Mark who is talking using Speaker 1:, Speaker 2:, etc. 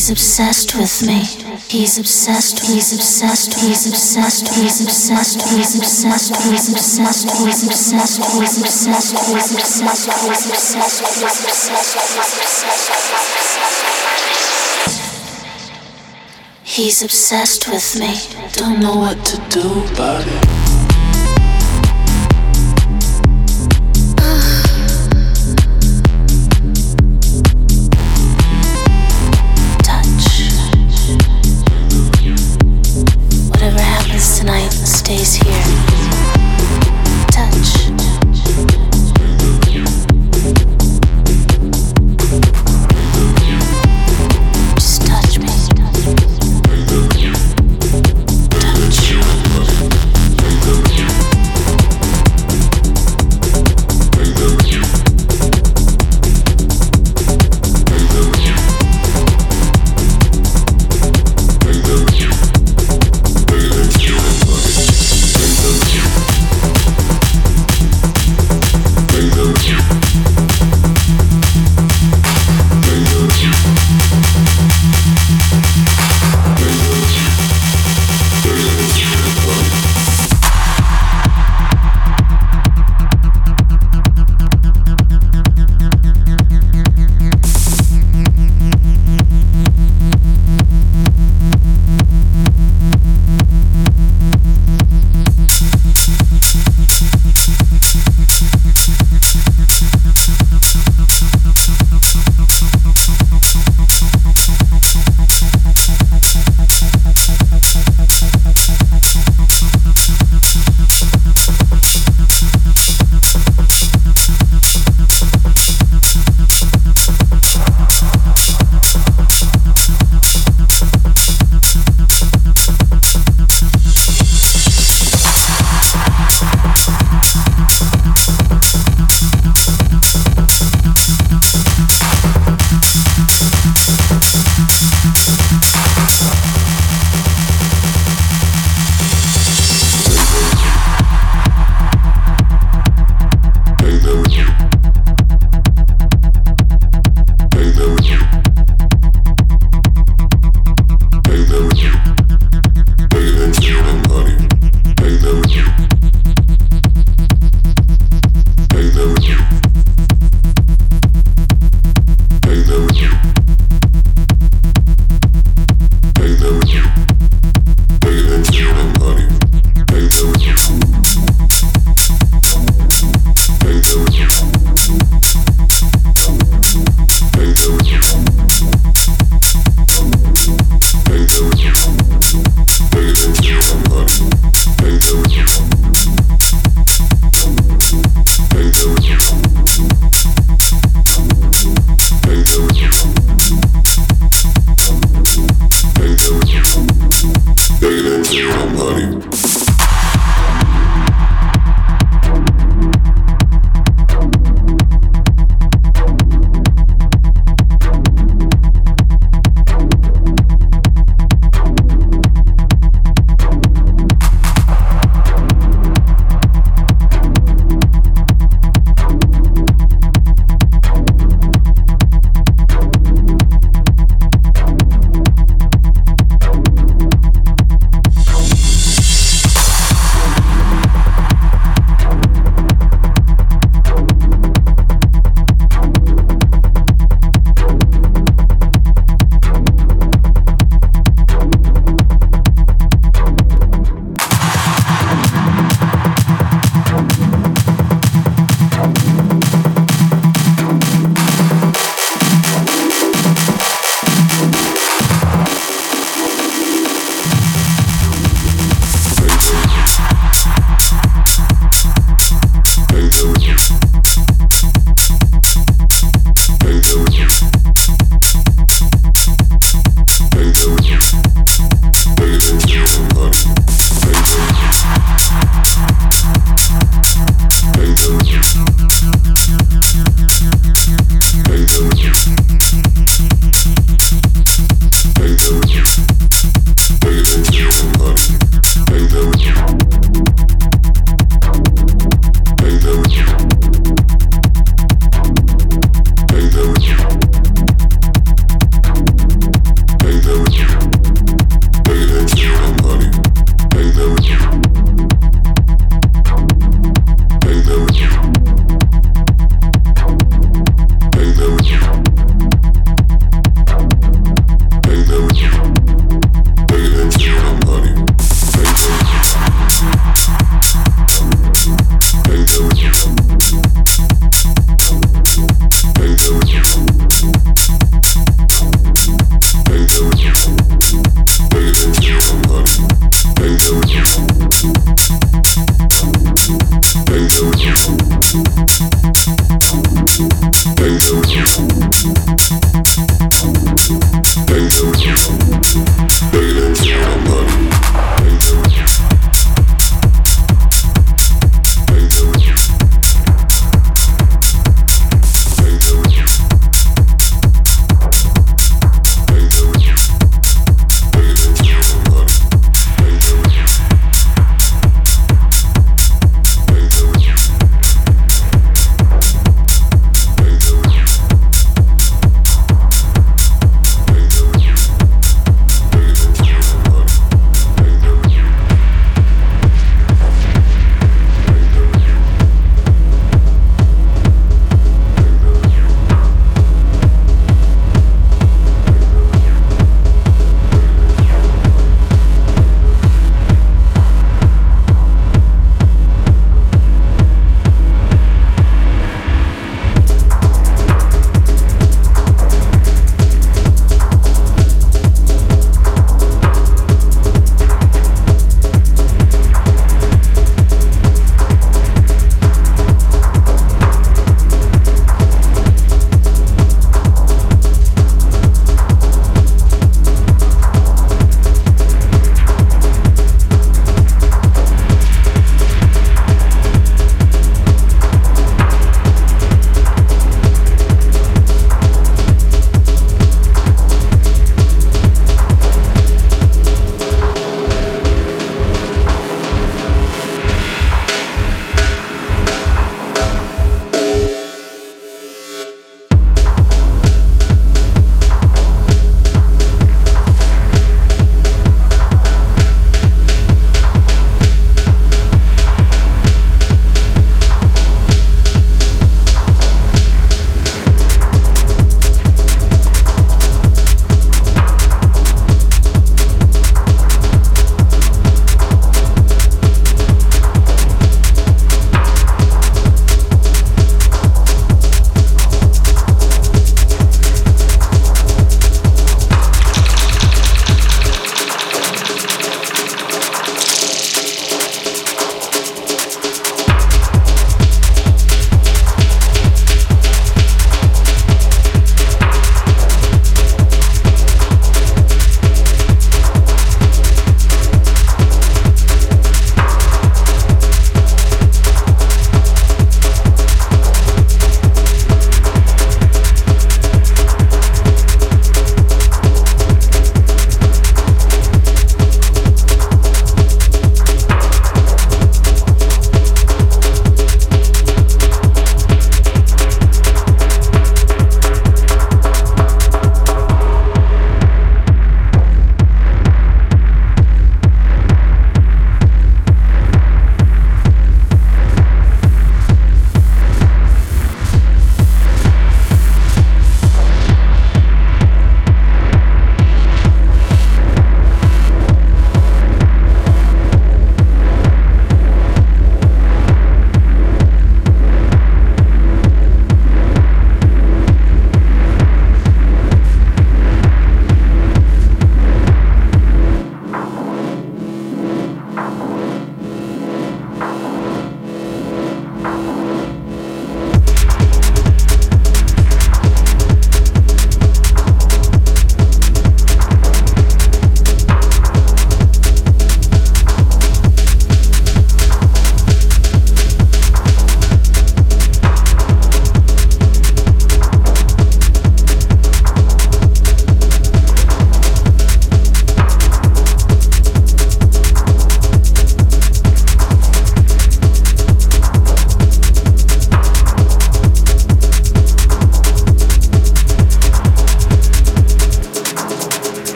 Speaker 1: He's obsessed with me. He's obsessed, he's obsessed, he's obsessed, he's obsessed, he's obsessed, he's obsessed, he's obsessed, he's obsessed, he's obsessed, he's obsessed, he's obsessed, he's obsessed with me. Don't know what to do about it.